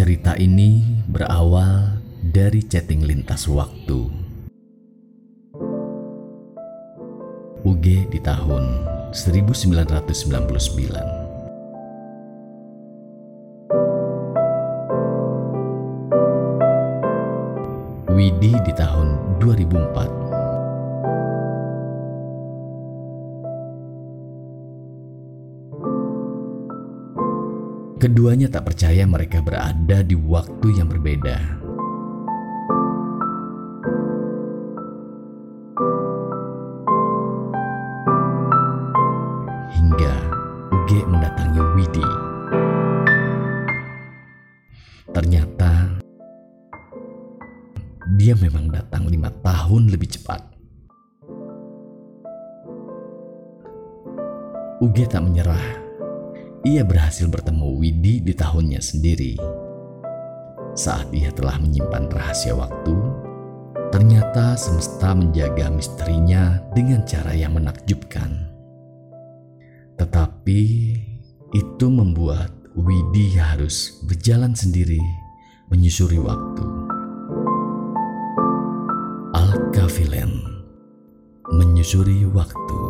Cerita ini berawal dari chatting lintas waktu. UG di tahun 1999. Widi di tahun 2004 Keduanya tak percaya mereka berada di waktu yang berbeda. Hingga Uge mendatangi Widi. Ternyata dia memang datang lima tahun lebih cepat. Uge tak menyerah ia berhasil bertemu Widi di tahunnya sendiri. Saat ia telah menyimpan rahasia waktu, ternyata semesta menjaga misterinya dengan cara yang menakjubkan. Tetapi itu membuat Widi harus berjalan sendiri menyusuri waktu. Al-Kafilen menyusuri waktu.